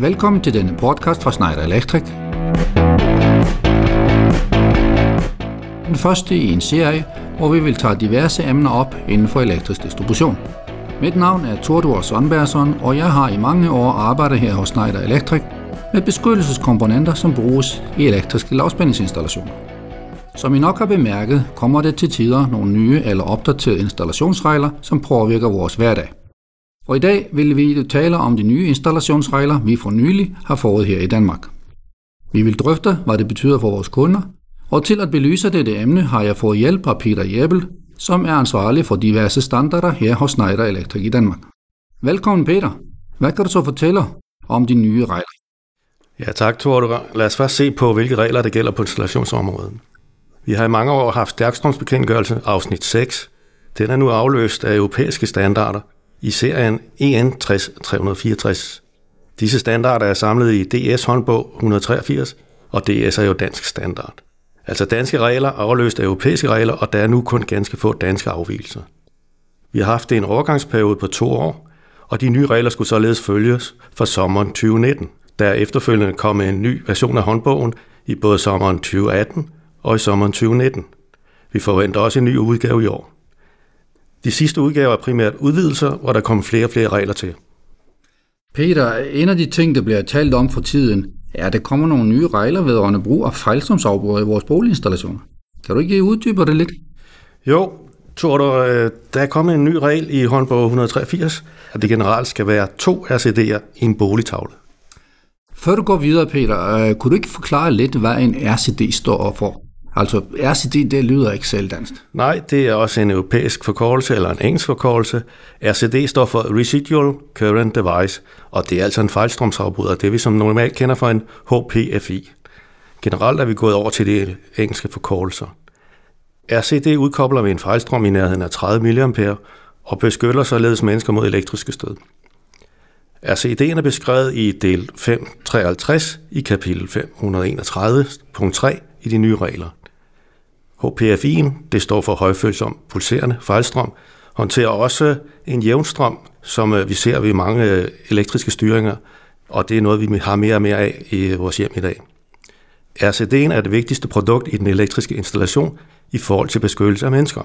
Velkommen til denne podcast fra Schneider Electric. Den første i en serie, hvor vi vil tage diverse emner op inden for elektrisk distribution. Mit navn er Tordur Sonbergsson, og jeg har i mange år arbejdet her hos Schneider Electric med beskyttelseskomponenter, som bruges i elektriske lavspændingsinstallationer. Som I nok har bemærket, kommer det til tider nogle nye eller opdaterede installationsregler, som påvirker vores hverdag. Og i dag vil vi tale om de nye installationsregler, vi for nylig har fået her i Danmark. Vi vil drøfte, hvad det betyder for vores kunder, og til at belyse dette emne har jeg fået hjælp af Peter Jebel, som er ansvarlig for diverse standarder her hos Schneider Electric i Danmark. Velkommen Peter. Hvad kan du så fortælle om de nye regler? Ja, tak Thor. Lad os først se på, hvilke regler der gælder på installationsområdet. Vi har i mange år haft stærkstrømsbekendtgørelse afsnit 6. Den er nu afløst af europæiske standarder i serien EN 363. Disse standarder er samlet i DS håndbog 183, og DS er jo dansk standard. Altså danske regler afløst af europæiske regler, og der er nu kun ganske få danske afvielser. Vi har haft en overgangsperiode på to år, og de nye regler skulle således følges for sommeren 2019. Der efterfølgende kom en ny version af håndbogen i både sommeren 2018 og i sommeren 2019. Vi forventer også en ny udgave i år. De sidste udgaver er primært udvidelser, hvor der kommer flere og flere regler til. Peter, en af de ting, der bliver talt om for tiden, er, at der kommer nogle nye regler vedrørende brug af fejlstrømsafbrud i vores boliginstallationer. Kan du ikke uddybe det lidt? Jo, tror du, øh, der er kommet en ny regel i håndbog 183, at det generelt skal være to RCD'er i en boligtavle. Før du går videre, Peter, øh, kunne du ikke forklare lidt, hvad en RCD står for? Altså RCD, det lyder ikke selv dansk. Nej, det er også en europæisk forkortelse eller en engelsk forkortelse. RCD står for Residual Current Device, og det er altså en fejlstrømsafbryder, det vi som normalt kender for en HPFI. Generelt er vi gået over til de engelske forkortelser. RCD udkobler ved en fejlstrøm i nærheden af 30 mA og beskytter således mennesker mod elektriske stød. RCD'en er beskrevet i del 553 i kapitel 531.3 i de nye regler. HPFI'en, det står for højfølsom pulserende fejlstrøm, håndterer også en jævnstrøm, som øh, vi ser ved mange øh, elektriske styringer, og det er noget, vi har mere og mere af i øh, vores hjem i dag. RCD'en er det vigtigste produkt i den elektriske installation i forhold til beskyttelse af mennesker.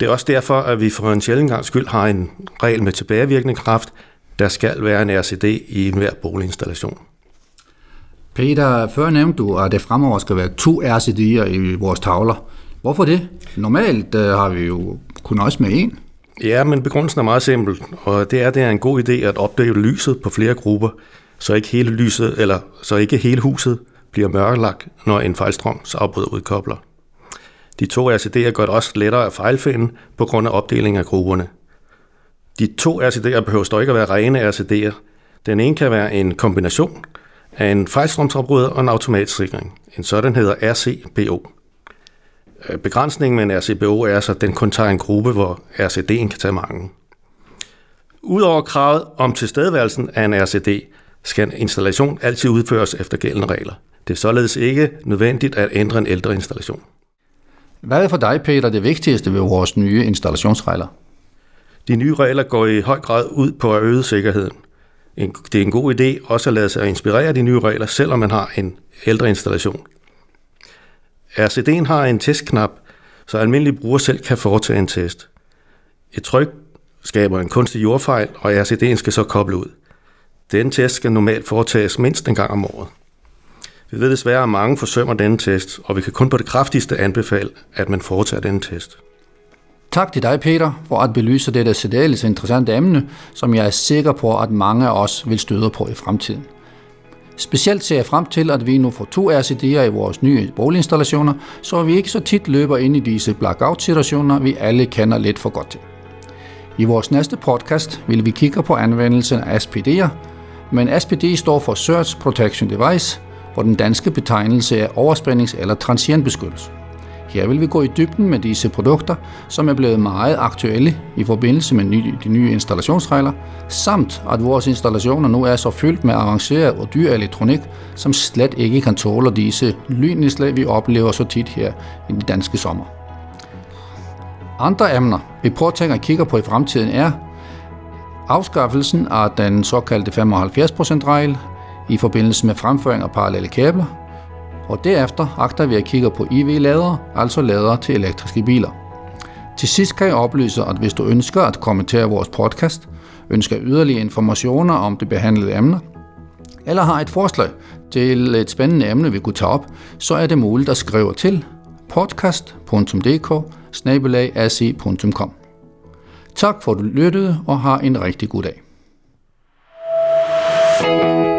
Det er også derfor, at vi for en sjældent gang skyld har en regel med tilbagevirkende kraft. Der skal være en RCD i enhver boliginstallation. Peter, før nævnte du, at det fremover skal være to RCD'er i vores tavler. Hvorfor det? Normalt øh, har vi jo kun også med en. Ja, men begrundelsen er meget simpel, og det er, at det er en god idé at opdele lyset på flere grupper, så ikke hele lyset, eller så ikke hele huset bliver mørkelagt, når en fejlstrømsafbrud udkobler. De to RCD'er gør det også lettere at fejlfinde på grund af opdeling af grupperne. De to RCD'er behøver dog ikke at være rene RCD'er. Den ene kan være en kombination af en fejlstrømsafbryder og en automatsikring. En sådan hedder RCBO. Øh, begrænsningen med en RCBO er så, at den kun tager en gruppe, hvor RCD'en kan tage mange. Udover kravet om tilstedeværelsen af en RCD, skal en installation altid udføres efter gældende regler. Det er således ikke nødvendigt at ændre en ældre installation. Hvad er for dig, Peter, det vigtigste ved vores nye installationsregler? De nye regler går i høj grad ud på at øge sikkerheden – en, det er en god idé også at lade sig inspirere af de nye regler, selvom man har en ældre installation. RCD'en har en testknap, så almindelige brugere selv kan foretage en test. Et tryk skaber en kunstig jordfejl, og RCD'en skal så koble ud. Denne test skal normalt foretages mindst en gang om året. Vi ved desværre, at mange forsømmer denne test, og vi kan kun på det kraftigste anbefale, at man foretager denne test. Tak til dig, Peter, for at belyse dette særdeles interessante emne, som jeg er sikker på, at mange af os vil støde på i fremtiden. Specielt ser jeg frem til, at vi nu får to RCD'er i vores nye boliginstallationer, så vi ikke så tit løber ind i disse blackout-situationer, vi alle kender lidt for godt til. I vores næste podcast vil vi kigge på anvendelsen af SPD'er, men SPD står for Search Protection Device, hvor den danske betegnelse er overspændings- eller transientbeskyttelse. Her vil vi gå i dybden med disse produkter, som er blevet meget aktuelle i forbindelse med de nye installationsregler, samt at vores installationer nu er så fyldt med avanceret og dyr elektronik, som slet ikke kan tåle disse lynnedslag, vi oplever så tit her i den danske sommer. Andre emner, vi påtænker at kigge på i fremtiden er, afskaffelsen af den såkaldte 75%-regel i forbindelse med fremføring af parallelle kabler, og derefter agter vi at kigge på EV-ladere, altså ladere til elektriske biler. Til sidst kan jeg oplyse, at hvis du ønsker at kommentere vores podcast, ønsker yderligere informationer om det behandlede emne, eller har et forslag til et spændende emne, vi kunne tage op, så er det muligt at skrive til podcast.dk Tak for at du lyttede, og har en rigtig god dag. thank you